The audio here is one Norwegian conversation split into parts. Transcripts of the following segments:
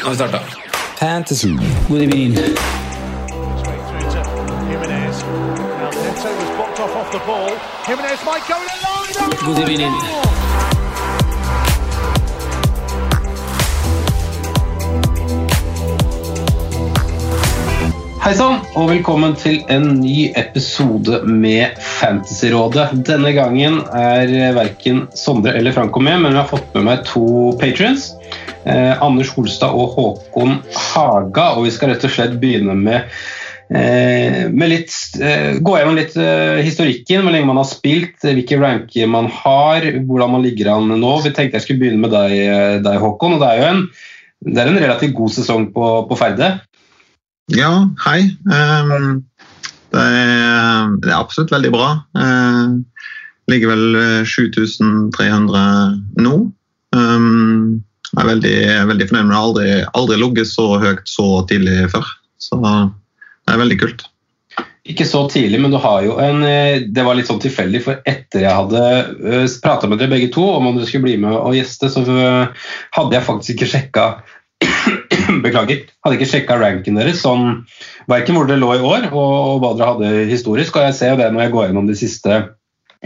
Nå har vi starta. Fantasy. God do you mean? Jimenez. Now Neto was blocked off off. Jimenez might go in line. God evening. Hei sann, og velkommen til en ny episode med Fantasyrådet. Denne gangen er verken Sondre eller Franco med, men vi har fått med meg to patrions. Eh, Anders Holstad og Håkon Haga. Og vi skal rett og slett begynne med, eh, med litt, eh, gå gjennom litt eh, historikken, hvor lenge man har spilt, eh, hvilke ranker man har, hvordan man ligger an nå. Vi tenkte jeg skulle begynne med deg, eh, deg Håkon. og Det er jo en, er en relativt god sesong på, på Ferde. Ja, hei. Um, det, er, det er absolutt veldig bra. Uh, ligger vel eh, 7300 nå. Um, jeg er veldig, veldig fornøyd med det. Aldri, aldri ligget så høyt så tidlig før. Så det er veldig kult. Ikke så tidlig, men du har jo en eh, Det var litt sånn tilfeldig, for etter jeg hadde prata med dere begge to om om du skulle bli med og gjeste, så øh, hadde jeg faktisk ikke sjekka Beklager. Hadde ikke sjekka ranken deres, sånn, verken hvor dere lå i år og, og hva dere hadde historisk. Og jeg ser jo det når jeg går gjennom de siste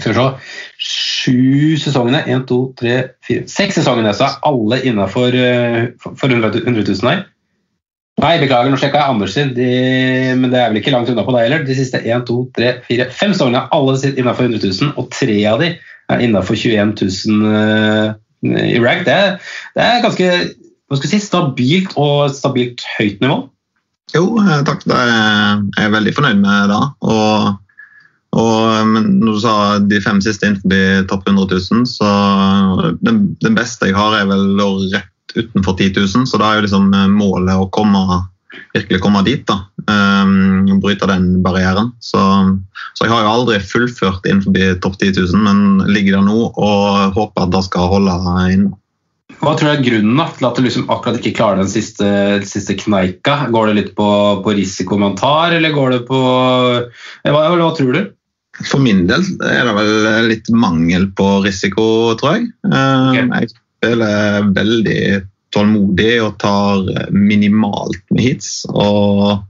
skal vi se, sju sesongene. Én, to, tre, fire Seks sesongene, så er alle innafor for 100 000 her. Nei, beklager, nå sjekka jeg Anders sin, de, men det er vel ikke langt unna på deg heller. De siste 1, 2, 3, 4, 5 sesongene er alle innafor 100 000, og tre av de er innafor 21 000 uh, i rank. Det det er ganske hva skal si, stabilt og stabilt høyt nivå. Jo, eh, takk. Det er jeg veldig fornøyd med det. Og, og, men når du sa de fem siste innenfor topp 100 000, så den, den, beste jeg har, er vel rett utenfor 10 000. Så da er jo liksom målet å komme, virkelig komme dit. da. Um, bryte den barrieren. Så, så, jeg har jo aldri fullført innenfor topp 10 000, men ligger der nå og håper at det skal holde inne. Hva tror du er grunnen da, til at du liksom akkurat ikke klarer den siste, siste, kneika? Går det litt på, på risikoen man tar, eller går det på hva, hva, tror du? For min del er det vel litt mangel på risiko, tror jeg. Okay. Jeg spiller veldig tålmodig og tar minimalt med hits. Og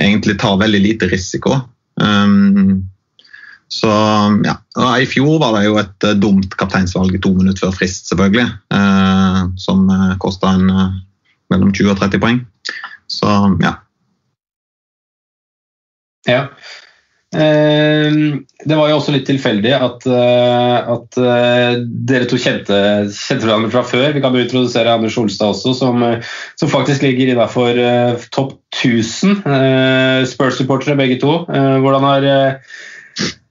egentlig tar veldig lite risiko. Um, så ja, I fjor var det jo et uh, dumt kapteinsvalg to minutter før frist, selvfølgelig. Uh, som kosta en mellom 20 og 30 poeng. Så ja. Ja. Det var jo også litt tilfeldig at, at dere to kjente, kjente hverandre fra før. Vi kan jo introdusere Anders Olstad også, som, som faktisk ligger innafor topp 1000. Spurs-supportere begge to. hvordan har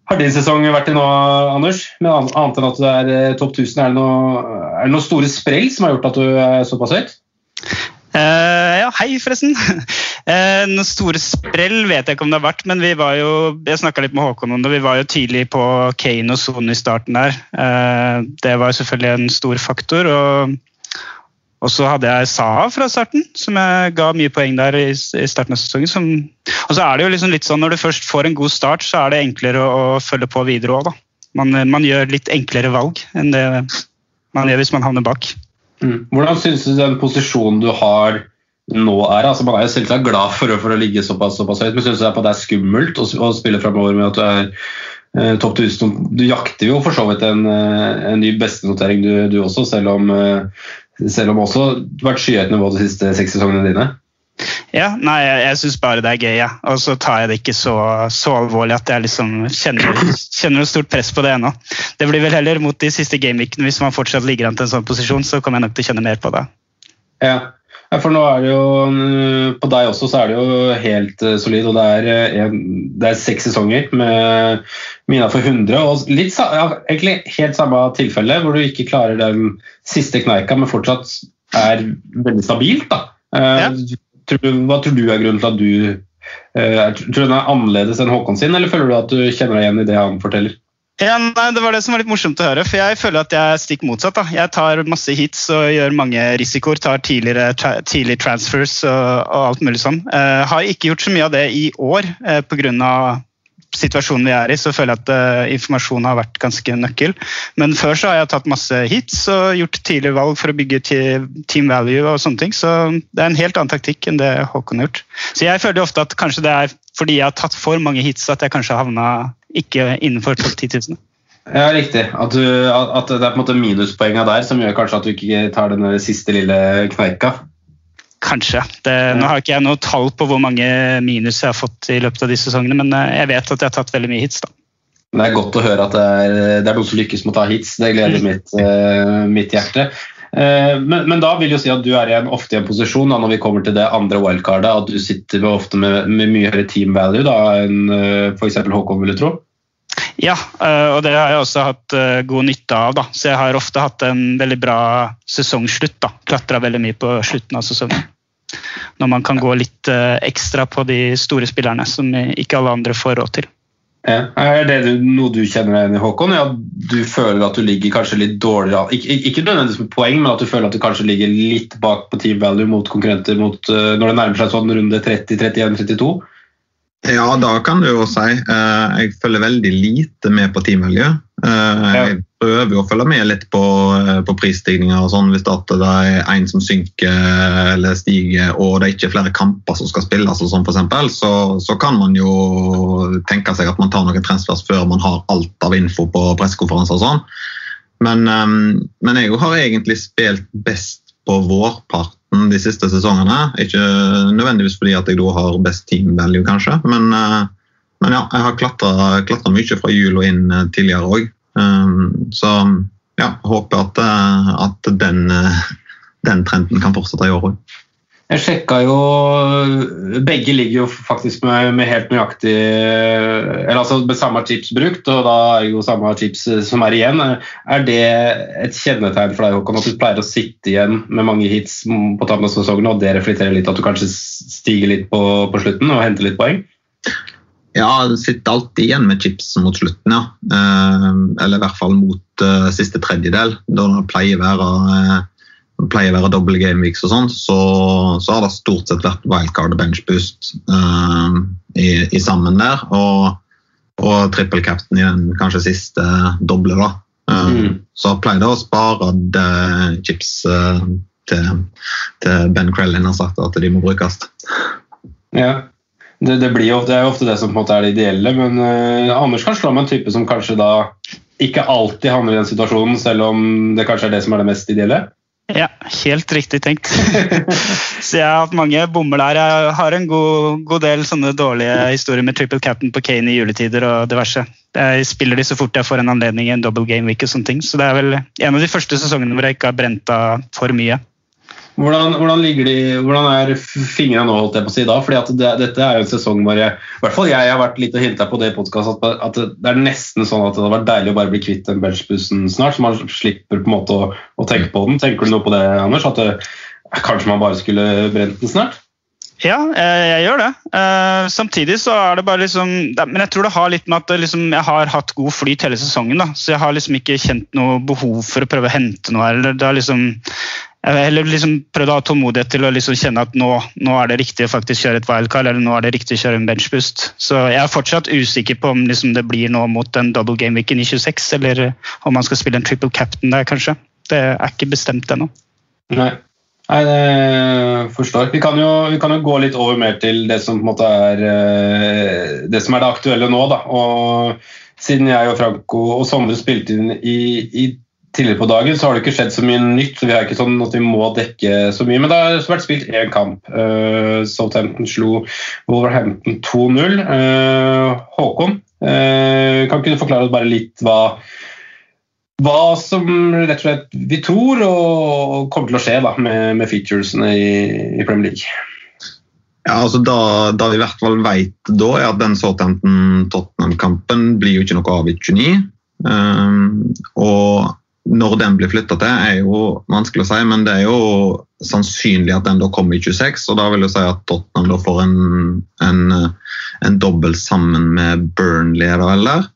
har din sesong vært til nå, Anders? Med annet enn at du er eh, topp 1000, er det, noe, er det noen store sprell som har gjort at du er såpass høyt? Uh, ja, hei, forresten. Uh, noen store sprell vet jeg ikke om det har vært, men vi var jo jeg snakka litt med Håkon om det, vi var jo tidlig på Kane og Sone i starten der. Eh, det var selvfølgelig en stor faktor. og og så hadde jeg Saha fra starten, som jeg ga mye poeng der i, i starten av sesongen. Som, og så er det jo liksom litt sånn når du først får en god start, så er det enklere å, å følge på videre òg. Man, man, gjør litt enklere valg enn det man gjør hvis man havner bak. Mm. Hvordan syns du den posisjonen du har nå er? Altså, man er jo selvsagt glad for, for å ligge såpass, såpass høyt, men syns det, det er skummelt å, å spille framover med at du er eh, topp 1000? Du jakter jo for så vidt en, en ny bestenotering du, du også, selv om eh, selv om også du har vært skyhøyt nivå de siste seks sesongene dine? Ja, nei, jeg, jeg syns bare det er gøy, ja. og så tar jeg det ikke så, så alvorlig at jeg liksom kjenner, kjenner noe stort press på det ennå. Det blir vel heller mot de siste gameweekene, hvis man fortsatt ligger an til en sånn posisjon, så kommer jeg nok til å kjenne mer på det. Ja. Ja, for nå er det jo mm, På deg også så er det jo helt uh, solid, og det er, en, det er seks sesonger med Mina for 100. og litt, ja, Egentlig helt samme tilfelle, hvor du ikke klarer den siste kneika, men fortsatt er veldig stabilt. da. Uh, ja. hva tror du er grunnen til at du Tror du den er annerledes enn Håkon sin, eller føler du at du kjenner deg igjen i det han forteller? Ja, nei, Det var det som var litt morsomt å høre. for Jeg føler at jeg er stikk motsatt. da. Jeg tar masse hits og gjør mange risikoer. Tar tidlig transfers og, og, alt mulig sånn. Uh, har ikke gjort så mye av det i år uh, pga. situasjonen vi er i. Så føler jeg at uh, informasjon har vært ganske nøkkel. Men før så har jeg tatt masse hits og gjort tidlige valg for å bygge team value og sånne ting. Så det er en helt annen taktikk enn det Håkon har gjort. Så jeg føler ofte at kanskje det er fordi jeg har tatt for mange hits at jeg kanskje havna ikke innenfor topp 10 000. Ja, riktig. At, du, at, det er på en måte minuspoenga der som gjør kanskje at du ikke tar den siste lille kneika? Kanskje. Det, nå har ikke jeg noe tall på hvor mange minus jeg har fått i løpet av de sesongene, men eh, jeg vet at jeg har tatt veldig mye hits. da. Det er godt å høre at det er, det er noen som lykkes med å ta hits. Det gleder mitt, uh, mitt hjerte. Uh, men, men, da vil jo si at du er igjen, ofte i en posisjon da, når vi kommer til det andre wildcardet, at du sitter ofte med, med, mye høyere team value da, enn uh, f.eks. Håkon ville tro? Ja, og det har jeg også hatt god nytte av. Da. Så jeg har ofte hatt en veldig bra sesongslutt. da. Klatra veldig mye på slutten av sesongen. Når man kan gå litt ekstra på de store spillerne som ikke alle andre får råd til. Ja. Er det noe du kjenner deg igjen i, Håkon? Ja, du føler at du ligger kanskje litt dårligere an Ikke nødvendigvis med poeng, men at du føler at du kanskje ligger litt bak på team value mot konkurrenter mot, uh, når det nærmer seg sånn runde 30, 31, 32? Ja, da kan du jo si. Uh, jeg følger veldig lite med på team value. Uh, ja. Jeg prøver å følge med litt på, på prisstigninger og sånn hvis det er en som synker eller stiger og det er ikke flere kamper som skal spilles, og sånn for eksempel, så, så kan man jo tenke seg at man tar noen transfers før man har alt av info på pressekonferanser og sånn. Men, men jeg har egentlig spilt best på vårparten de siste sesongene. Ikke nødvendigvis fordi at jeg da har best team value, kanskje, men, uh, men ja, jeg har klatra mye fra jul og inn tidligere òg. Um, så ja, håper at, eh, at den, eh, den, trenden kan fortsette i år òg. Jeg sjekka jo Begge ligger jo faktisk med, med helt nøyaktig Eller altså med samme chips brukt, og da er det jo samme chips som er igjen. Er det et kjennetegn for deg Håkon, at du pleier å sitte igjen med mange hits på tampen av sesongen, og det reflekterer litt at du kanskje stiger litt på, på slutten og henter litt poeng? Ja, du sitter alltid igjen med chips mot slutten, ja. Eh, eller i hvert fall mot uh, siste tredjedel. Da det pleier å være, uh, pleier å være double game weeks og sånn, så, så, har det stort sett vært wildcard og bench boost uh, i, i, sammen der. Og, og trippel captain i den kanskje siste doble, da. Mm. Så pleier det å spare de chips til, til Ben Krellin har sagt at de må brukes. Ja det, det, jo, det, er jo ofte det som på en måte er det ideelle, men uh, Anders kan slå med en type som kanskje da ikke alltid havner i den situasjonen, selv om det kanskje er det som er det mest ideelle? Ja, helt riktig tenkt. så jeg har hatt mange bommer der. Jeg har en god, god, del sånne dårlige historier med triple cap'n på Kane i juletider og diverse. Jeg spiller de så fort jeg får en anledning i en double game week og sånne ting. Så det er vel en av de første sesongene hvor jeg ikke har brent av for mye. Hvordan, hvordan, de, hvordan er fingrene nå, holdt jeg på å si da? Fordi det, Dette er jo en sesong hvor jeg, i hvert fall jeg har vært litt og hinta på det i podkast, at, at, det er nesten sånn at det hadde vært deilig å bare bli kvitt den benchbussen snart, så man slipper på en måte å, å, tenke på den. Tenker du noe på det, Anders? At det, kanskje man bare skulle brent den snart? Ja, jeg gjør det. Uh, samtidig så er det bare liksom Men jeg tror det har litt med at liksom, jeg har hatt god flyt hele sesongen. da, Så jeg har liksom ikke kjent noe behov for å prøve å hente noe. her. det har liksom jeg har heller liksom prøvd å ha tålmodighet til å liksom kjenne at nå, nå, er det riktig å faktisk kjøre et wildcard eller nå er det riktig å kjøre en benchboost. Så jeg er fortsatt usikker på om liksom det blir nå mot en double game week i 26, eller om man skal spille en triple captain der, kanskje. Det er ikke bestemt ennå. Nei. Nei, det forstår. Vi vi kan, jo, gå litt over mer til det som på en måte er eh, det som er det aktuelle nå. da. Og siden jeg og Franco og Sondre spilte inn i, i tidligere på dagen så har det ikke skjedd så mye nytt. så Vi har ikke sånn at vi må dekke så mye. Men det har vært spilt én kamp. Uh, Southampton slo Wolverhampton 2-0. Uh, Håkon, uh, kan ikke du forklare bare litt hva, hva som rett og slett vi tror og kommer til å skje da, med, med featuresene i, i, Premier League? Ja, altså da, da vi i hvert fall vet da, er at den Southampton-Tottenham-kampen blir jo ikke noe av i 29. Um, og når den blir flytta til, er jo vanskelig å si, men det er jo sannsynlig at den da kommer i 26. og Da vil jeg si at Tottenham da får en, en, en dobbel sammen med Burnley. eller?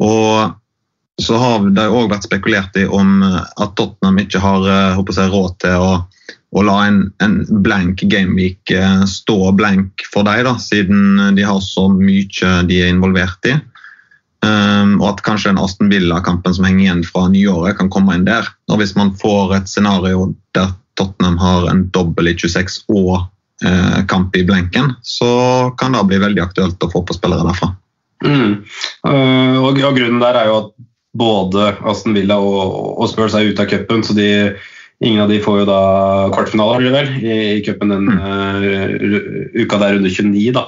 Og så har det òg vært spekulert i om at Tottenham ikke har jeg, råd til å, å la en, en, blank gameweek eh, stå blank for dem, da, siden de har så mye de er involvert i. Um, og at kanskje den Aston Villa-kampen som henger igjen fra nyåret, kan komme inn der. Og Hvis man får et scenario der Tottenham har en dobbel i 26 og eh, kamp i blenken, så kan det bli veldig aktuelt å få på spillere derfra. Mm. Uh, og, og, Grunnen der er jo at både Aston Villa og, og Spurs er ute av cupen, så de Ingen av de får jo da kvartfinale vel, i, i cupen den mm. uh, uka der under 29. da.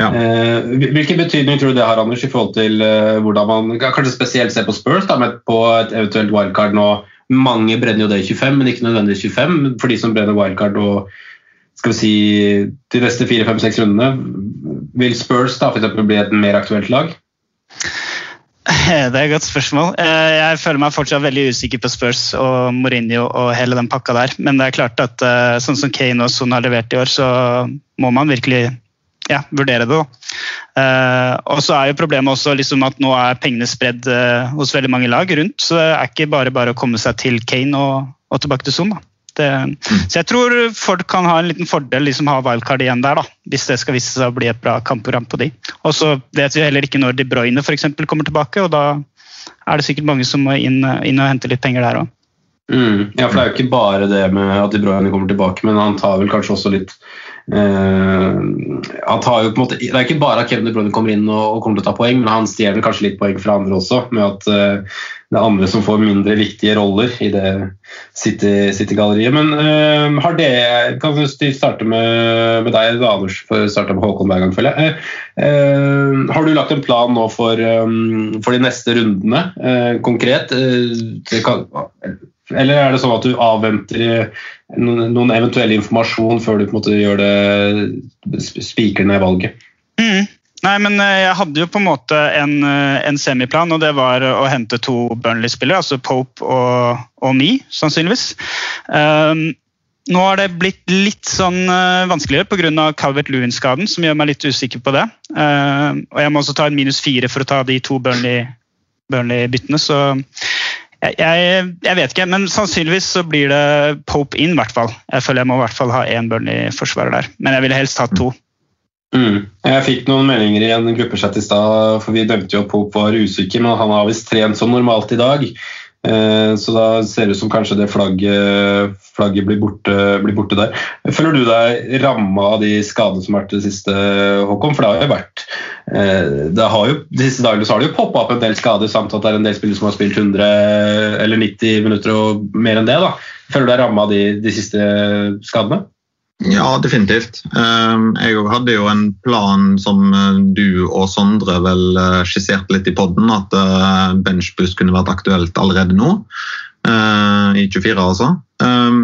Ja. Uh, hvilken betydning tror du det har Anders, i forhold til uh, hvordan man kanskje spesielt ser på Spurs da, med på et eventuelt wildcard nå? Mange brenner jo det i 25, men ikke nødvendigvis 25 for de som brenner wildcard og skal vi si, de neste fire, fem, seks rundene. Vil Spurs da for bli et mer aktuelt lag? Det er et godt spørsmål. Eh, jeg føler meg fortsatt veldig usikker på Spurs og Mourinho og hele den pakka der. Men det er klart at eh, sånn som Kane og Son har levert i år, så må man virkelig ja, vurdere det. Og så er jo Problemet også liksom at nå er pengene spredd hos veldig mange lag rundt. Så det er ikke bare bare å komme seg til Kane og, og tilbake til Son. da. Det, mm. Så jeg tror folk kan ha en liten fordel liksom ha wildcard igjen der, da, hvis det skal vise seg å bli et bra kampprogram på de. Og så vet vi heller ikke når De Bruyne for eksempel, kommer tilbake, og da er det sikkert mange som må inn, inn og hente litt penger der òg. Mm. Ja, for det er jo ikke bare det med at De Bruyne kommer tilbake, men han tar vel kanskje også litt Uh, han tar jo på en måte, Det er ikke bare at Kevin De Bruyne kommer inn og, og, kommer til å ta poeng, men han stjeler kanskje litt poeng fra andre også. med at uh, det er andre som får mindre viktige roller i det City-galleriet. Men uh, har det Kan vi starte med, med deg, Anders, for å starte med Håkon hver gang, føler jeg. har du lagt en plan nå for, um, for de neste rundene, konkret? Kan, eller er det sånn at du avventer noen eventuell informasjon før du på en måte gjør det spiker ned valget? Mm. Nei, men eh, Jeg hadde jo på en måte en, eh, en semiplan, og det var å hente to Burnley-spillere. Altså Pope og, og Me, sannsynligvis. Um, nå har det blitt litt sånn uh, vanskeligere pga. Calvert Lewin-skaden, som gjør meg litt usikker på det. Uh, og jeg må også ta en minus fire for å ta de to Burnley-byttene, så jeg, jeg, vet ikke, men sannsynligvis så blir det Pope in, hvert fall. Jeg føler jeg må i hvert fall ha én Burnley-forsvarer der, men jeg ville helst hatt to. Mm. Jeg fikk noen meldinger i en gruppechat i stad, for vi dømte jo at Pope var usikker, men han har visst trent som normalt i dag. Eh, så da ser det ut som kanskje det flagget, flagget blir, borte, blir, borte, der. Føler du deg ramma av de skadene som har vært det siste, Håkon? For det har jo vært eh, det har jo, De siste dagene så har det jo poppa opp en del skader, samt at det er en del spillere som har spilt 100 eller 90 minutter og mer enn det. da. Føler du deg ramma av de, de siste skadene? Ja, definitivt. Ehm, jeg hadde jo en plan som eh, du og Sondre vel eh, skisserte litt i poden, at eh, benchbuss kunne vært aktuelt allerede nå. I 24, altså. Ehm,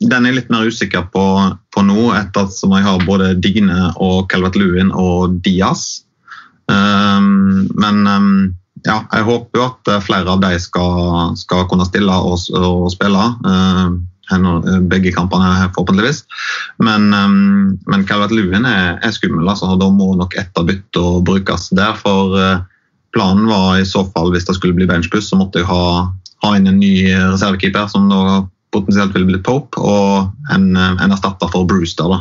den er jeg litt mer usikker på, på nå, etter at jeg har både Digne og Calvert Lewin og Diaz. Ehm, men ja, jeg håper jo at flere av de skal, skal kunne stille og, og spille. Eh, begge kampene, forhåpentligvis. Men, um, men Calvert Lewin er, er skummel, altså. Da må nok ett av byttene brukes der. For uh, planen var i så fall, hvis det skulle bli benchbuss, så måtte jeg ha, ha inn en ny reservekeeper, som da potensielt ville blitt Pope, og en, en erstatter for Brewster, da,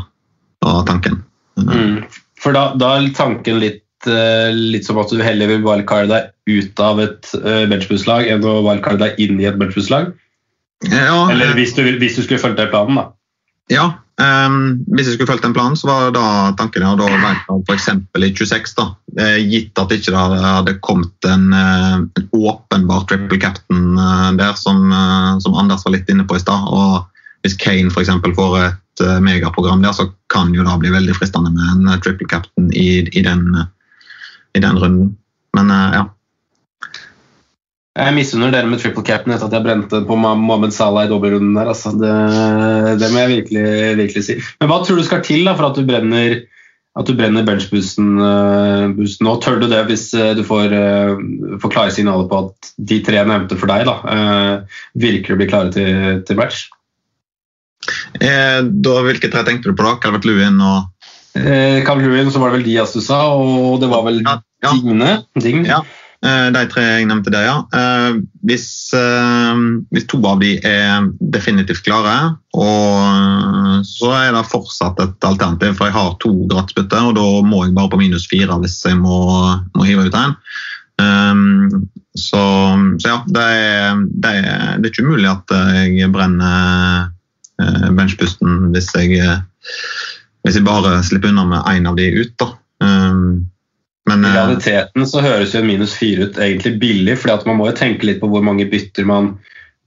var tanken. Mm. For da, da, er tanken litt, litt som at du heller vil wildcarde deg ut av et benchbusslag enn å wildcarde deg inn i et benchbusslag? Ja, Eller hvis du, hvis du skulle fulgt den planen, da. Ja, Um, hvis jeg skulle fulgt den planen, så var da tanken ja, da vært f.eks. i 26. da, eh, Gitt at ikke det hadde kommet en, eh, en åpenbar triple captain eh, der, som, eh, som Anders var litt inne på i stad. og Hvis Kane eksempel får et eh, megaprogram der, så kan jo det bli veldig fristende med en eh, triple captain i, i, den, eh, i den runden. Men eh, ja. Jeg misunner dere med triple cap'n etter at jeg brente på Mohammed Salah i dobbeltrunden der. Altså. Det, det må jeg virkelig, virkelig si. Men hva tror du skal til da, for at du brenner, at du brenner benchboosten uh, nå? Tør du det hvis uh, du får, uh, får, klare signaler på at de tre jeg nevnte for deg, da, uh, å bli klare til, til match? Eh, da, hvilke tre tenkte du på da? Calvert Lewin og eh, Calvert Lewin, så var det vel Diaz du sa, og det var vel ja, ja. Digne? Ding. Ja. De tre jeg nevnte der, ja. Hvis, hvis, to av de er definitivt klare, og så er det fortsatt et alternativ. For jeg har to gratisbytter, og da må jeg bare på minus fire hvis jeg må, må hive ut en. Um, så, så, ja, det er, det, er, det er, ikke umulig at jeg brenner benchpusten hvis jeg, hvis jeg bare slipper unna med én av de ut. da. I realiteten så høres jo minus fire ut egentlig billig, fordi man må jo tenke litt på hvor mange bytter man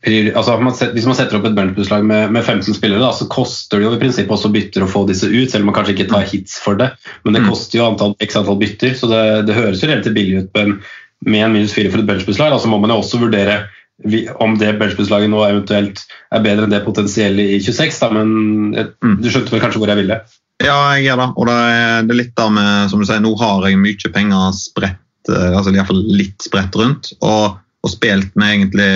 altså Hvis man setter opp et benchbusslag med, med, 15 spillere, da, så koster det jo i prinsippet også bytter å få disse ut, selv om man kanskje ikke tar hits for det. Men det mm. koster jo antall, x antall bytter, så det, det høres jo relativt billig ut. Men med en minus fire for et benchbusslag, da, så må man jo også vurdere om det benchbusslaget nå eventuelt er bedre enn det potensielle i 26. Da, men mm. du skjønte vel kanskje hvor jeg ville? Ja, jeg gjør det. Og det er, litt der med som du sier, Nå har jeg mye penger spredt, eh, altså iallfall litt spredt rundt. Og, og, spilt med egentlig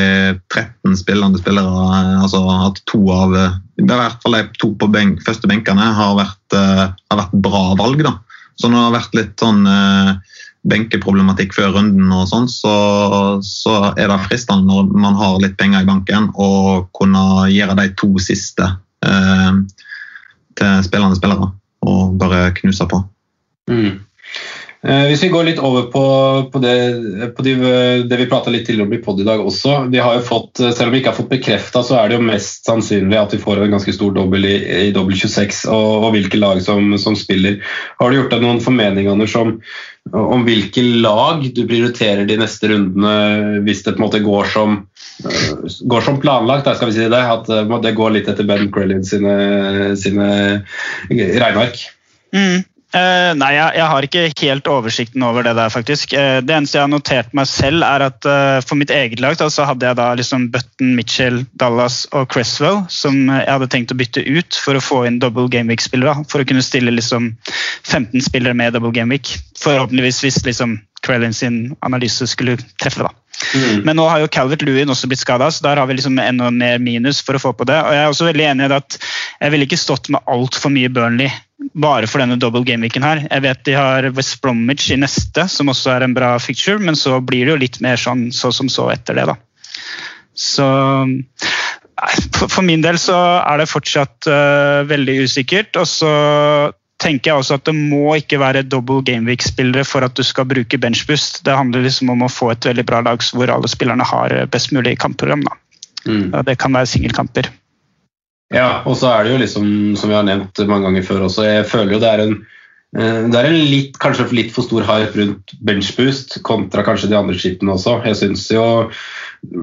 13 spillende spillere. Eh, altså at to av i hvert fall de to på benk, første benkene har vært, uh, har vært bra valg. da. Så når det har vært litt sånn uh, benkeproblematikk før runden, og sånn, så, så, er det fristende når man har litt penger i banken, å kunne gjøre de to siste uh, til spillende spillere og bare knuse på. Mm. Eh, hvis vi går litt over på, på, det, på de, det, vi prata litt tidligere om i pod i dag også. Vi har jo fått, selv om vi ikke har fått bekrefta, så er det jo mest sannsynlig at vi får en ganske stor dobbel i, i dobbel 26, og, og, hvilke lag som, som, spiller. Har du gjort deg noen formeninger om, om hvilke lag du prioriterer de neste rundene, hvis det på en måte går som går som planlagt, skal vi si det. At eh, det går litt etter Ben Crellin sine, sine regneark. Mm. Uh, nei, jeg, jeg, har ikke helt oversikten over det der, faktisk. Uh, det eneste jeg har notert meg selv, er at uh, for mitt eget lag da, så hadde jeg da liksom Button, Mitchell, Dallas og Cresswell som jeg hadde tenkt å bytte ut for å få inn double gameweek-spillere. For å kunne stille liksom 15 spillere med double gameweek. Forhåpentligvis hvis liksom Krellin sin analyse skulle treffe. da. Mm. Men nå har jo Calvert Lewin også blitt skada, så der har vi liksom enda mer minus for å få på det. Og Jeg er også veldig enig i at jeg ville ikke stått med altfor mye Burnley bare for denne double game-weeken her. Jeg vet de har West Bromwich i neste, som også er en bra fixture, men så blir det jo litt mer sånn så som så etter det, da. Så for min del så er det fortsatt uh, veldig usikkert. Og så tenker jeg også at det må ikke være double gameweek-spillere for at du skal bruke benchbust. Det handler liksom om å få et veldig bra lag hvor alle spillerne har best mulig kampprogram. Da. Mm. Det kan være singelkamper. Ja, og så er det jo liksom, som vi har nevnt mange ganger før også, jeg føler jo det er en eh, det er en litt, kanskje litt for stor hype rundt benchboost kontra kanskje de andre skipene også. Jeg synes jo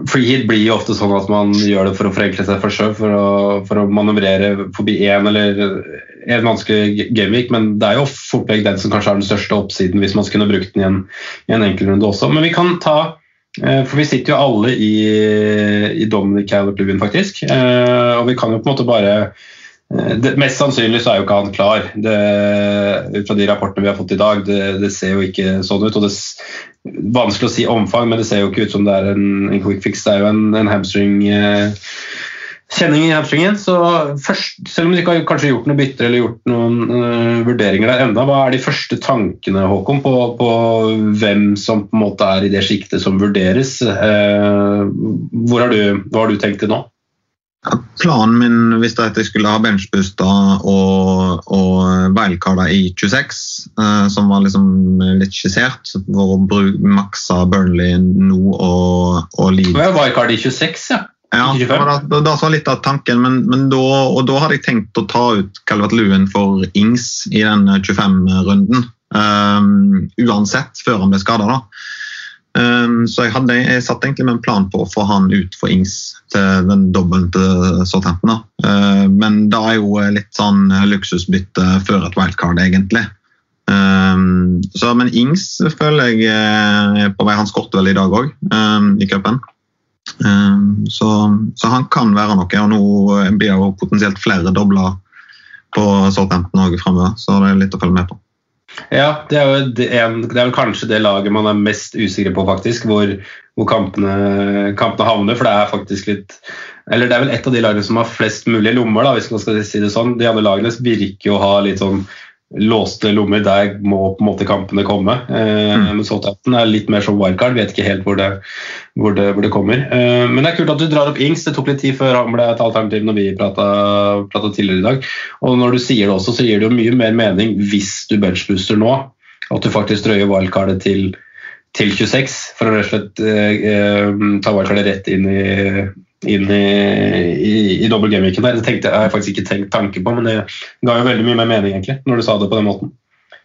Free hit blir jo ofte sånn at man gjør det for å forenkle seg for sjøl, for, for, å manøvrere forbi én eller en vanskelig gameweek, men det er jo fort vekk den som kanskje har den største oppsiden hvis man skulle brukt den i en, i en enkelrunde også. Men vi kan ta for vi sitter jo alle i, i Dominic Calvert-Lewin, faktisk. Eh, og vi kan jo på en måte bare eh, det, Mest sannsynlig så er jo ikke han klar. Ut fra de rapportene vi har fått i dag, det, det ser jo ikke sånn ut. og det er Vanskelig å si omfang, men det ser jo ikke ut som det er en, en quick fix. Det er jo en, en hamstring eh, kjenning i hamstringen. Så først, selv om du ikke har kanskje gjort noe bytter eller gjort noen uh, vurderinger der enda, hva er de første tankene Håkon, på, på, hvem som på en måte er i det sjiktet som vurderes? Uh, hvor har du, hva har du tenkt til nå? Planen min hvis jeg skulle ha benchbooster og, og wildcarder i 26, uh, som var liksom litt skissert, for å makse Burnley nå og, og Leeds Wildcard i 26, ja. Ja, det var da, da, var litt av tanken, men, men da, og da hadde jeg tenkt å ta ut Calvert Lewin for Ings i den 25-runden. Um, uansett, før han ble skada. Um, så jeg, hadde, jeg satt egentlig med en plan på å få han ut for Ings til den dobbelen til Southampton. Uh, men da er jo litt sånn luksusbytte før et wildcard, egentlig. Um, så, men Ings føler jeg er på vei. Han skåret vel i dag òg, um, i cupen. Um, så, så, han kan være noe. Og nå blir det potensielt flere dobler på Southampton òg framover, så det er litt å følge med på. Ja, det er, jo er, det er vel kanskje det laget man er mest usikker på, faktisk. Hvor, hvor kampene, kampene, havner. For det er faktisk litt Eller det er vel et av de lagene som har flest mulige lommer, da, hvis man skal si det sånn. De andre lagene virker jo å ha litt sånn låste lommer, der må på en måte kampene komme. Eh, mm. Southampton er litt mer som wildcard, vet ikke helt hvor det, hvor det, hvor det kommer. Eh, men det er kult at du drar opp Ings. Det tok litt tid før han ble et alternativ når vi prata tidligere i dag. Og når du sier det også, så gir det jo mye mer mening hvis du benchbooster nå, at du faktisk drøyer wildcardet til til 26 for å rett og slett eh, eh ta wildcardet rett inn i inn i, i, i dobbel gameweeken der. Det tenkte, jeg jeg faktisk ikke tenkt tanke på, men det ga jo veldig mye mer mening egentlig, når du sa det på den måten.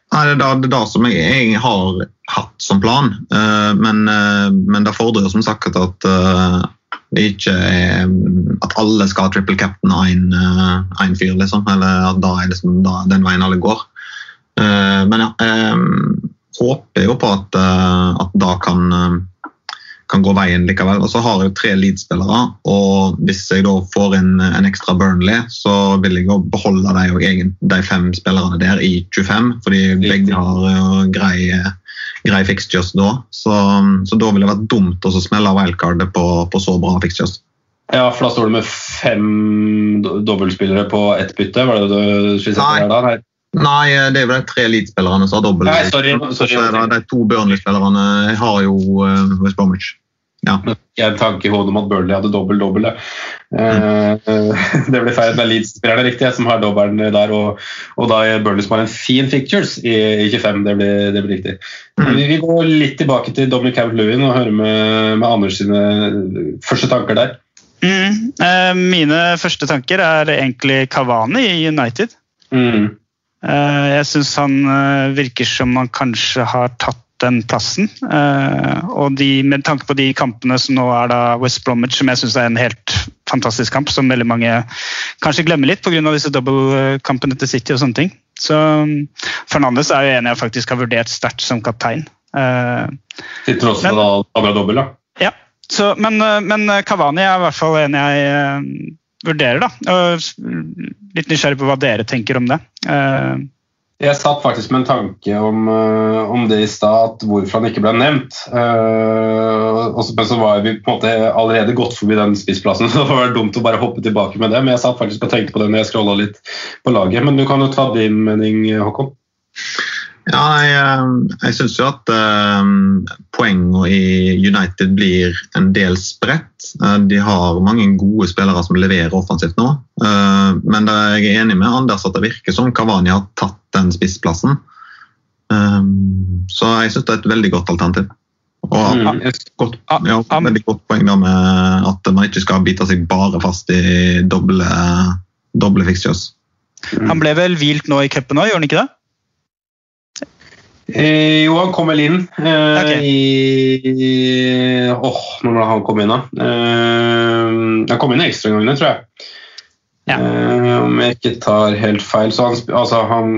Nei, det er det, det som jeg, jeg, har hatt som plan, uh, men, uh, men, det fordrer som sagt at uh, ikke er, at alle skal ha triple cap'n av én fyr, liksom. Eller at da er liksom da, den veien alle går. men ja, jeg håper jo på at, at da kan kan gå veien likevel. Og så har jeg tre Leeds-spillere, og hvis jeg da får inn en ekstra Burnley, så vil jeg jo beholde de, de, fem spillerne der i 25, fordi begge har uh, grei, grei fixtures da. Så, så, da ville det vært dumt å smelle wildcardet på, på så bra fixtures. Ja, for da står du med fem dobbeltspillere på ett bytte? var det du skulle Nei. Der, da? Nei. Nei, det er jo de tre Leeds-spillerne som har dobbelt. Nei, sorry, sorry, sorry. De to Burnley-spillerne har jo uh, West Bromwich. Ja. En tanke i hodet om at Burnley hadde dobbel-dobbel. Mm. det ble feil. Det er Leeds-spillerne riktig som har dobbelen der, og, og da er Burnley som har en fin fictures i, i 25. Det blir, det blir riktig. Mm. Vi, vi, går litt tilbake til Dominic Camp-Lewin og hører med, med, Anders sine første tanker der. Mm. Uh, mine første tanker er egentlig Kavani i United. Mm. Eh, jeg syns han eh, virker som han kanskje har tatt den plassen. Eh, og de, med tanke på de kampene som nå er da West Bromwich, som jeg syns er en helt fantastisk kamp, som veldig mange kanskje glemmer litt pga. disse dobbeltkampene til City og sånne ting. Så um, Fernandes er jo en jeg faktisk har vurdert sterkt som kaptein. Tross for at han er dobbel, da? Ja. Så, men, men Kavani er i hvert fall en jeg vurderer, da. Litt nysgjerrig på hva dere tenker om det. Jeg satt faktisk med en tanke om, uh, om det i stad, hvorfor han ikke ble nevnt. Uh, men så var vi på en måte allerede gått forbi den spissplassen, så det var dumt å bare hoppe tilbake med det. Men jeg satt faktisk og tenkte på det når jeg scrolla litt på laget. Men du kan jo ta din mening, Håkon. Ja, jeg, eh, jeg syns jo at um, poengene i United blir en del spredt. De har mange gode spillere som leverer offensivt nå. Uh, men jeg er enig med Anders at det virker som Kavani har tatt den spissplassen. Um, så jeg syns det er et veldig godt alternativ. Og mm. et godt, ja, veldig godt poeng da med at man ikke skal bite seg bare fast i doble, doble fixtures. Han ble vel hvilt nå i cupen òg, gjorde han ikke det? Eh, jo, han kom vel inn eh, okay. i Åh, oh, når var det han kom inn, da? Eh, han kom inn i ekstragangene, tror jeg. Ja. Eh, om jeg ikke tar helt feil. Så han, altså, han,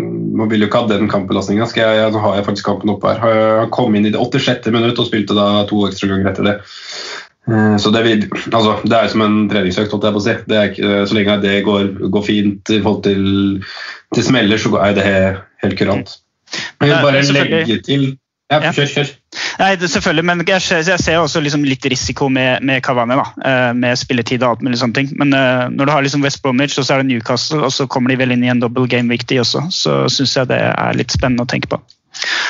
vil jo ikke ha den kampbelastninga. Nå har jeg faktisk kampen oppe her. Han kom inn i det 86. minutt og spilte da to ekstraganger etter det. Eh, så det, vil, altså, det er som en treningsøkt, holdt jeg på å si. Ikke, så lenge det går, går fint i forhold til, til smeller, så er det helt kurant. Jeg vil bare legge til ja, kjør, kjør. Nei, selvfølgelig, men jeg, jeg ser også liksom litt risiko med, med Cavani. da, eh, Med spilletid og alt mulig sånne ting. Men uh, når du har liksom West Bromwich og så er det Newcastle, og så kommer de vel inn i en double game week de også, så syns jeg det er litt spennende å tenke på.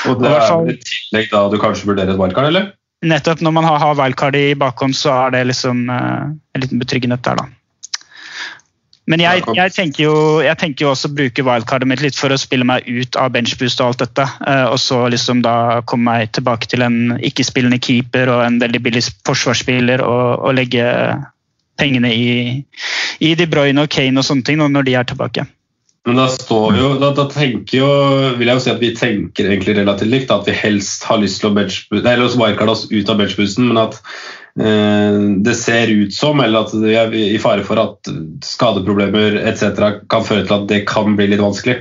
Og det er i tillegg da du kanskje vurderer et wildcard, eller? Nettopp. Når man har, har wildcard i bakhånd, så er det liksom uh, en liten betryggende der, da. Men jeg, jeg, tenker jo, jeg, tenker jo, også å bruke wildcardet mitt litt for å spille meg ut av benchboost og alt dette. Eh, og så liksom da komme meg tilbake til en ikke-spillende keeper og en veldig billig forsvarsspiller og, og legge pengene i, i De Bruyne og Kane og sånne ting når de er tilbake. Men da står jo, da, da tenker jo, vil jeg jo si at vi tenker egentlig relativt likt. At vi helst har lyst til å bench, eller wildcard oss ut av benchboosten, men at det ser ut som, eller at vi er i fare for at skadeproblemer etc. kan føre til at det kan bli litt vanskelig.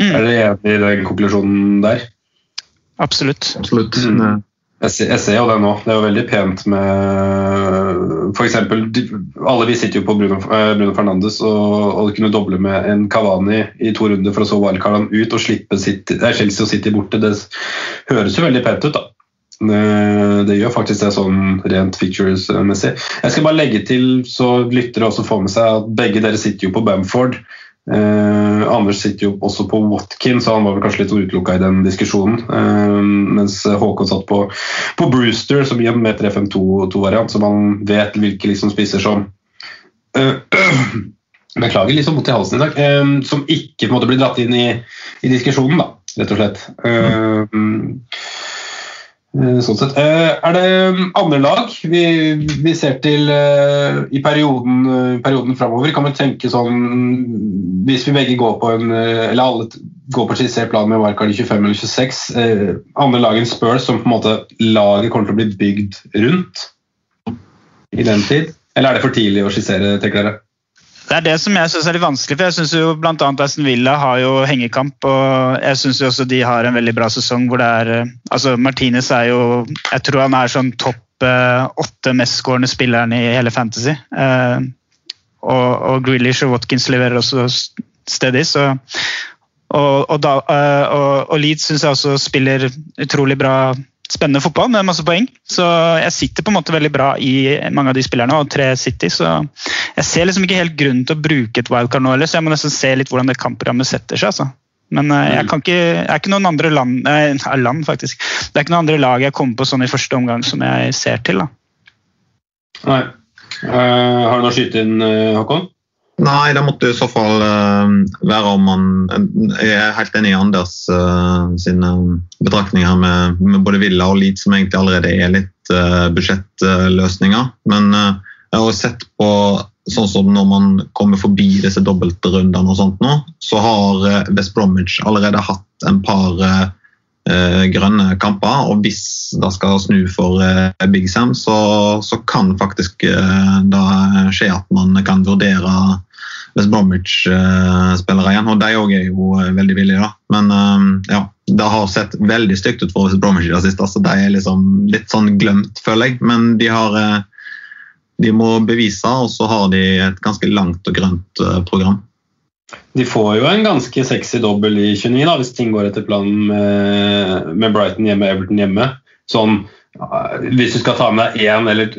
Mm. Er dere enig i den konklusjonen der? Absolutt. Absolutt. Mm. Jeg ser, jeg ser jo det nå. Det er jo veldig pent med f.eks. Alle vi sitter jo på Bruno, eh, Bruno Fernandes og, og kunne doble med en Cavani i to runder for å så wildcard ut og slippe City, eh, Chelsea og City borte. Det høres jo veldig pent ut, da. Det, det gjør faktisk det sånn rent features-messig. Jeg skal bare legge til, så lyttere også får med seg at begge dere sitter jo på Bamford. Eh, Anders sitter jo også på Watkin, så han var vel kanskje litt utelukka i den diskusjonen. Eh, mens Håkon satt på, på Brewster, som gir en meter 5-2-variant, så man vet hvilke liksom spiser som eh, Beklager liksom mot i halsen i dag. eh, som ikke på en måte blir dratt inn i, i diskusjonen, da, rett og slett. Eh, Eh, Sånn sett. Eh, Er det andre lag vi, vi ser til eh, i perioden, eh, perioden framover? Kan vi tenke sånn Hvis vi begge går på en eh, Eller alle går på skissert plan med wildcard i 25 eller 26, eh, andre lag enn Spurs som på en måte laget kommer til å bli bygd rundt i den tid? Eller er det for tidlig å skissere, tenker dere? Det er det som jeg synes er litt vanskelig. for jeg synes jo annet Aston Villa har jo hengekamp. og Jeg syns også de har en veldig bra sesong. hvor det er, eh, altså Martinez er jo Jeg tror han er sånn topp eh, åtte mestskårende spilleren i hele Fantasy. Eh, og, og Grealish og Watkins leverer også steady. så og, og, da, og, og Leeds syns jeg også spiller utrolig bra, spennende fotball med masse poeng. Så jeg sitter på en måte veldig bra i mange av de spillerne, og tre City. Så jeg ser liksom ikke helt grunnen til å bruke et wildcard nå heller, så jeg må nesten se litt hvordan det kampprogrammet setter seg. altså. Men eh, jeg, kan ikke, jeg er ikke noen andre land, eh, land faktisk. Det er ikke noen andre lag jeg kommer på sånn i første omgang som jeg ser til. da. Nei. Uh, har du noe å skyte inn, eh, Håkon? Nei, det måtte i så fall eh, være om man Jeg er helt enig i Anders eh, sine betraktninger med, med både Villa og Leeds, som egentlig allerede er litt budsjettløsninger. Men eh, jeg har sett på sånn som når man kommer forbi disse dobbeltrundene og sånt nå, så har eh, West Bromwich allerede hatt en par eh, eh, grønne kamper. Og hvis det skal snu for eh, Big Sam, så, så kan faktisk eh, det skje at man kan vurdere West Bromwich-spillere igjen. Og de òg er jo eh, veldig villige, da. Men eh, ja, det har sett veldig stygt ut for West Bromwich i det siste. så De er liksom litt sånn glemt, føler jeg. Men de har eh, de må bevise, og så har de et ganske langt og grønt eh, program. De får jo en ganske sexy dobbel i 29, da, hvis ting går etter planen med, med Brighton hjemme Everton hjemme. Sånn, eh, hvis du skal ta med deg én eller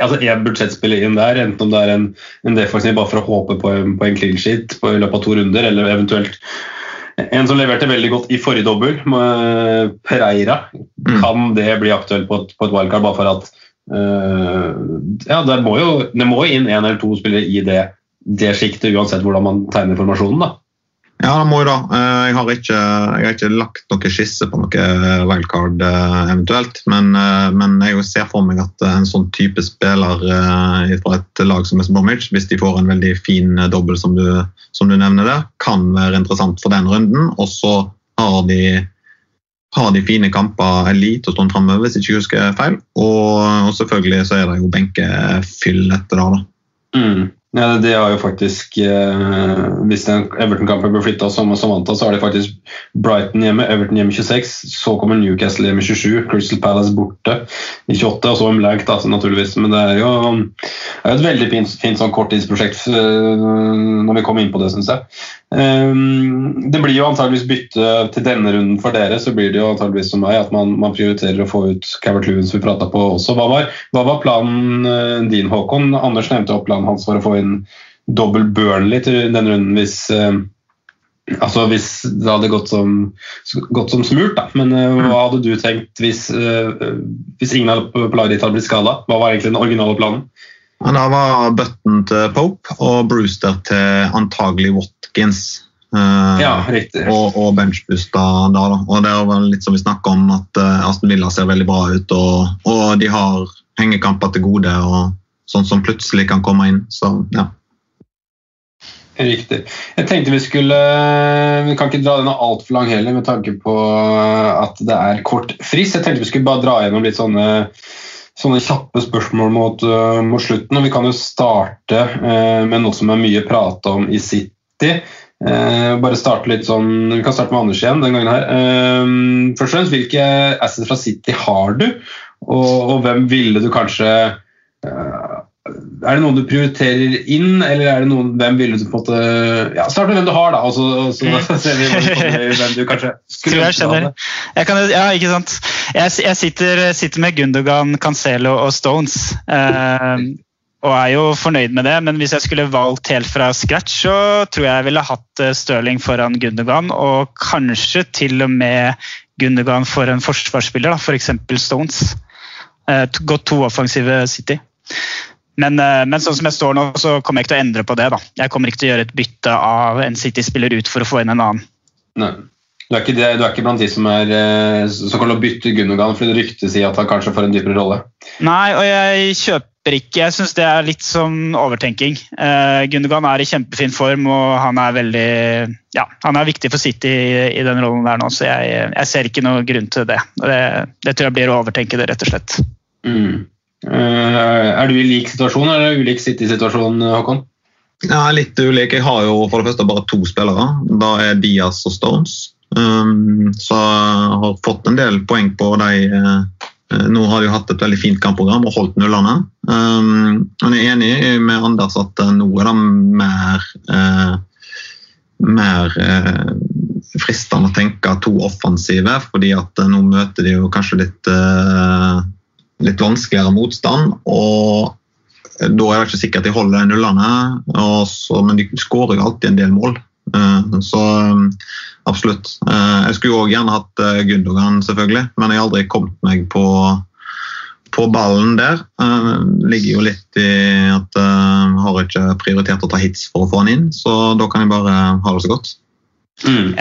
altså én budsjettspiller inn der, enten om det er en, en defensiv bare for å håpe på, på en clean sheet på, i løpet av to runder, eller eventuelt en som leverte veldig godt i forrige dobbel, Pereira, Pereira, kan det bli aktuelt på et, på et wildcard bare for at uh, ja, det må jo det må inn én eller to spillere i det, det sjiktet, uansett hvordan man tegner formasjonen. da. Ja, det må jo da. Eh, Jeg har ikke, jeg har ikke lagt noe skisse på noe wildcard eh, eventuelt, men, eh, men jeg ser for meg at en sånn type spiller fra et lag som West Bromwich, hvis de får en veldig fin dobbel som du, som du nevner der, kan være interessant for den runden. Og så har de, har de fine kamper elite og stående framover, hvis jeg ikke husker feil. Og, og selvfølgelig så er det jo benkefyll etter det. da. Mm. Ja, det har jo faktisk eh, Hvis Everton-kampen blir flytta som, antatt, så er det faktisk Brighton hjemme, Everton hjemme 26, så kommer Newcastle hjemme 27, Crystal Palace borte i 28, og så blank, da, naturligvis. Men det er jo, det er et veldig fint, fint sånn korttidsprosjekt eh, når vi kommer inn på det, syns jeg. Um, det blir jo antageligvis bytte til denne runden for dere, så blir det jo antageligvis som meg at man, man prioriterer å få ut Cavert som vi prata på også. Hva var, hva var planen eh, din, Håkon? Anders nevnte opp planen hans for å få inn dobbel Burnley til denne runden hvis uh, Altså hvis det hadde gått som, gått som smurt, da. Men uh, hva hadde du tenkt hvis, uh, hvis ingen av ditt hadde blitt skada? Hva var egentlig den originale planen? Da var Button til Pope og Brewster til antagelig Watkins. Eh, Ja, riktig. Og, og benchbusta da, da. Og det vel litt som vi snakka om, at eh, Aston Villa ser veldig bra ut. Og, og de har hengekamper til gode. og sånn som plutselig kan komme inn. Så ja. Riktig. Jeg tenkte vi skulle Vi kan ikke dra denne altfor lang heller, med tanke på at det er kort frist. Jeg tenkte vi skulle bare dra gjennom litt sånne, sånne kjappe spørsmål mot, uh, mot, slutten. Vi kan jo starte uh, med noe som er mye prata om i City. Uh, bare starte litt sånn, Vi kan starte med Anders igjen den gangen her. først og fremst, Hvilke assets fra City har du, og, og hvem ville du kanskje er det noen du prioriterer inn, eller er det noen Hvem ville du på en måte ja, Start med hvem du har, da, og så, så mm. ser vi hvem du kanskje skulle jeg skjønner. Ja, ikke sant. Jeg, jeg sitter, sitter, med Gundogan, Cancelo og Stones. Eh, og er jo fornøyd med det, men hvis jeg skulle valgt helt fra scratch, så tror jeg jeg ville hatt eh, Stirling foran Gundogan, og kanskje til og med Gundogan for en forsvarsspiller, f.eks. For Stones. Eh, gått to offensive City. Men, eh, men, sånn som jeg står nå, så kommer jeg ikke til å endre på det. da. Jeg kommer ikke til å gjøre et bytte av en City-spiller ut for å få inn en annen. Nei. Du er, ikke, det, du er ikke blant de som, er, så som kommer til å bytte Gunnogan fordi ryktet sier at han kanskje får en dypere rolle? Nei, og jeg kjøper ikke. Jeg syns det er litt som overtenking. Uh, Gundogan er i kjempefin form, og han er veldig Ja, han er viktig for City i, i den rollen der nå, så jeg, jeg, ser ikke noen grunn til det. det. Det tror jeg blir å overtenke det, rett og slett. Mm. Eh, er du i lik situasjon eller ulik City-situasjon, Håkon? Ja, litt ulik. Jeg har jo for det første bare to spillere. Da er Diaz og Stones. Um, så jeg har fått en del poeng på de uh, Nå har de jo hatt et veldig fint kampprogram og holdt nullene. Um, men jeg er enig med Anders at uh, nå er det mer uh, mer fristende å tenke to offensive, fordi at nå møter de jo kanskje litt litt vanskeligere motstand. og Da er det ikke sikkert de holder nullene, så, men de skårer jo alltid en del mål. Eh, så absolutt. Eh, jeg skulle òg gjerne hatt eh, Gundogan, selvfølgelig, men jeg har aldri kommet meg på, på ballen der. Det ligger jo litt i at jeg har ikke prioritert å ta hits for å få han inn, så da kan jeg bare ha det så godt. Mm.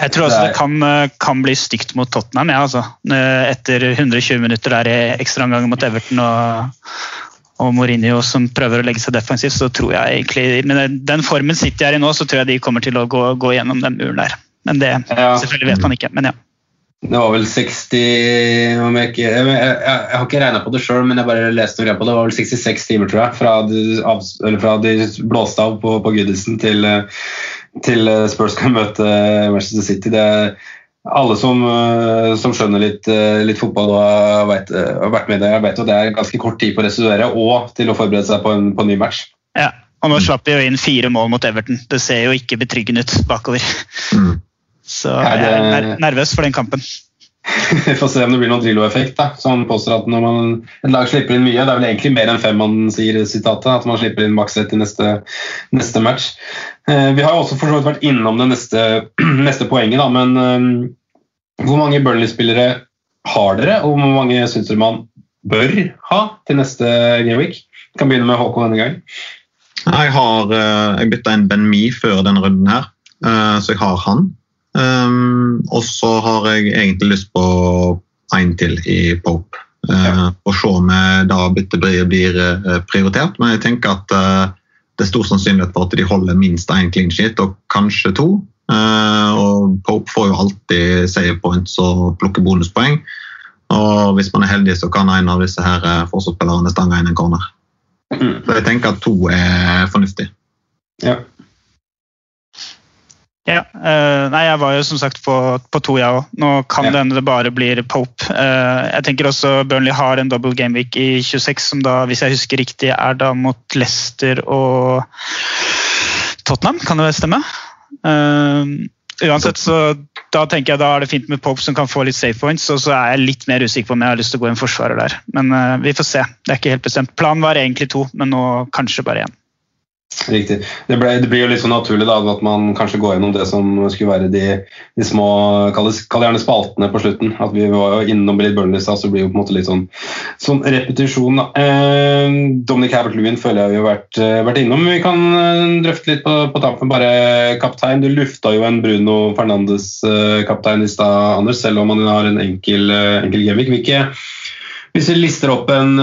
Jeg tror også det kan, eh, kan bli stygt mot Tottenham, ja, altså. Eh, etter 120 minutter der i ekstraomgang mot Everton og, og Mourinho som prøver å legge seg defensivt, så tror jeg egentlig Med den formen City er i nå, så tror jeg de kommer til å gå, gå gjennom den muren der. Men det ja. selvfølgelig vet man ikke. Men ja. Det var vel 60 Jeg, ikke, jeg, jeg, jeg har ikke regna på det sjøl, men jeg bare leste noe på det. Det var vel 66 timer, tror jeg, fra de, fra de blåste av på, på Goodison til, til Spurs skal møte Manchester City. Det er alle som, som skjønner litt, litt, fotball og har, vet, har vært med det, vet at det er ganske kort tid på å restituere og til å forberede seg på en, på en ny match. Ja, og nå slapp vi jo inn fire mål mot Everton. Det ser jo ikke betryggende ut bakover. Mm. Så jeg er nervøs for den kampen. Vi får se om det blir noen Drillo-effekt. Som påstår at når man, et lag slipper inn mye, det er vel egentlig mer enn fem man sier sitatet, at man slipper inn maks ett i neste, neste, match. Eh, vi har jo også for så vidt vært innom det neste, neste poenget, da, men eh, hvor mange Burnley-spillere har dere, og hvor mange syns dere man bør ha til neste gameweek? Vi kan begynne med Håkon denne gang. Jeg har jeg bytta inn Ben Me før denne runden her, så jeg har han. Um, og så har jeg egentlig lyst på én til i Pope. Uh, og se om da byttet blir, uh, prioritert. Men jeg tenker at uh, det er stor sannsynlighet for at de holder minst én clean sheet, og kanskje to. Uh, og Pope får jo alltid save points og plukker bonuspoeng. Og hvis man er heldig, så kan en av disse her forsvarsspillerne stange inn en corner. Mm. Så jeg tenker at to er fornuftig. Ja. Ja, uh, nei, Jeg var jo som sagt på, på to, jeg òg. Nå kan ja. det hende det bare blir Pope. Uh, jeg tenker også Burnley har en double gameweek i 26, som da, hvis jeg husker riktig, er da mot Leicester og Tottenham. Kan det stemme? Uh, uansett, så da tenker jeg da er det fint med Pope som kan få litt safe points. Og så er jeg litt mer usikker på om jeg har lyst til å gå en forsvarer der. Men vi får se. Det er ikke helt bestemt. Planen var egentlig to, men nå kanskje bare én. Riktig. Det, ble, det, blir jo litt så naturlig da, at man kanskje går gjennom det som skulle være de, de små kall gjerne spaltene på slutten. At vi var jo innom litt Burnley så blir det jo på en måte litt sånn, sånn repetisjon. Da. Eh, Dominic Habert-Lewin føler jeg vi har vært, eh, vært innom. Vi kan eh, drøfte litt på, på tampen. Bare kaptein. Du lufta jo en Bruno Fernandes-kaptein eh, i stad, Anders, selv om han har en enkel, enkel gameweek. Hvis vi lister opp en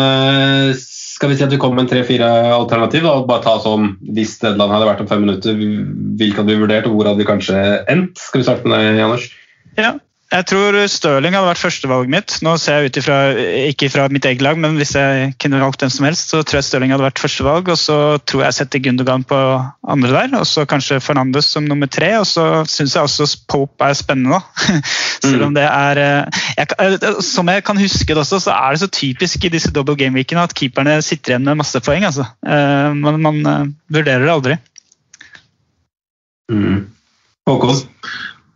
Skal vi si at vi kom med en tre-fire alternativ? og bare ta sånn, Hvis deadline hadde vært om fem minutter, hvilke hadde vi vurdert, og hvor hadde vi kanskje endt? Skal vi starte med deg, Janus? Ja, jeg tror Stirling hadde vært førstevalget mitt. Nå ser jeg ut ifra, ikke fra mitt eget lag, men hvis jeg kunne valgt hvem som helst, så tror jeg Stirling hadde vært førstevalg. Og så tror jeg jeg setter Gundogan på andre der, og så kanskje Fernandes som nummer tre. Og så syns jeg også Pope er spennende, da. Selv om det er eh, jeg, eh, Som jeg kan huske det også, så er det så typisk i disse double game-weekene at keeperne sitter igjen med masse poeng. altså. Eh, men man vurderer det aldri. Mm. Håkon?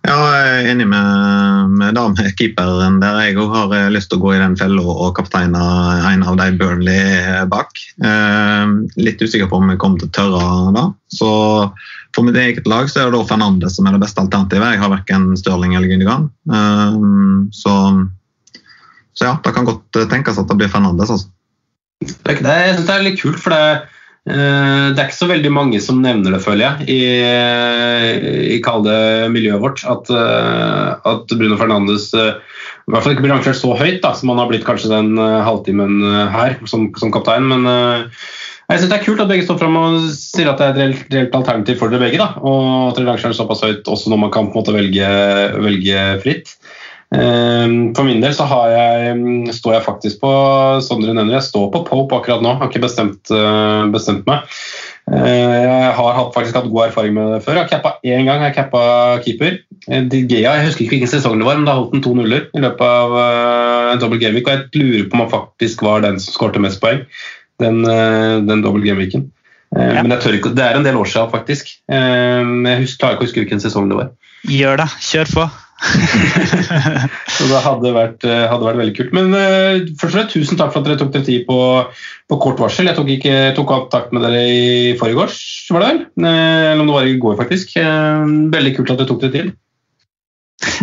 Ja, jeg er enig med, med keeperen der. Jeg òg har eh, lyst til å gå i den fella og kapteine en av de Burnley bak. Eh, litt usikker på om jeg kommer til å tørre da. Så for mitt eget lag så er det da Fernandes som er det beste alternativet. Jeg har verken Stirling eller Gundigan. Eh, så, så, ja, det kan godt tenkes at det blir Fernandes. Altså. Det, jeg synes det er litt kult, for det Eh, det er ikke så veldig mange som nevner det, føler jeg, i, i kalde miljøet vårt. At, eh, at Bruno Fernandes eh, i hvert fall ikke blir rangert så høyt da, som han har blitt kanskje den halvtimen her som, som kaptein. Men jeg synes det er kult at begge står fram og sier at det er et reelt, reelt alternativ for dere begge. da, Og at dere rangerer såpass høyt også når man kan på en måte velge, velge fritt. Ehm, for min del så jeg, mm, står jeg faktisk på Sondre nevner, jeg står på Pope akkurat nå. Har ikke bestemt, eh, bestemt meg. Eh, jeg har faktisk hatt god erfaring med det før. Jeg har cappa én gang. Jeg cappa keeper. Eh, Digea, jeg husker ikke hvilken sesong det var, men da holdt den to nuller i løpet av en dobbel gameweek. Og jeg lurer på om han faktisk var den som skårte mest poeng den, den dobbel gameweeken. Ja. Men ikke, det er en del år siden, faktisk. Jeg husker, klarer ikke å huske hvilken sesong det var. Gjør det. Kjør på. så det hadde vært, eh, hadde vært, veldig kult. Men uh, først og fremst, tusen takk for at dere tok dere tid på, på, kort varsel. Jeg tok, ikke, tok kontakt med dere i forrige års, var det vel? Uh, eller om det var i går, faktisk. Uh, veldig kult at dere tok dere tid.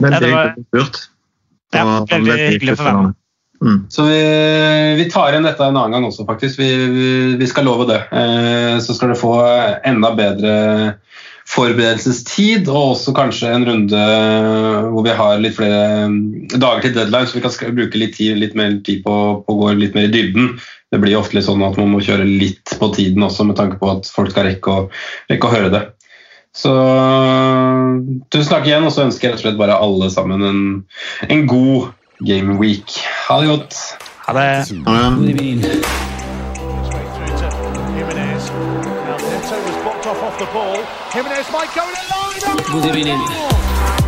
Veldig ja, spurt. Ja, veldig hyggelig å få være med. Mm. Så vi, vi, tar igjen dette en annen gang også, faktisk. Vi, vi, vi skal love det. så skal dere få enda bedre forberedelsestid, og også kanskje en runde hvor vi har litt flere mm, dager til deadline, så vi kan bruke litt, tid, litt mer tid på, på, å gå litt mer i dybden. Det blir ofte litt sånn at man må kjøre litt på tiden også, med tanke på at folk skal rekke å, rekke å høre det. Så tusen takk igjen, og så ønsker jeg rett og slett bare alle sammen en, en god game week. Ha det godt. Ha det. Ha det. Off the ball. Jimenez might go in a line. Good evening.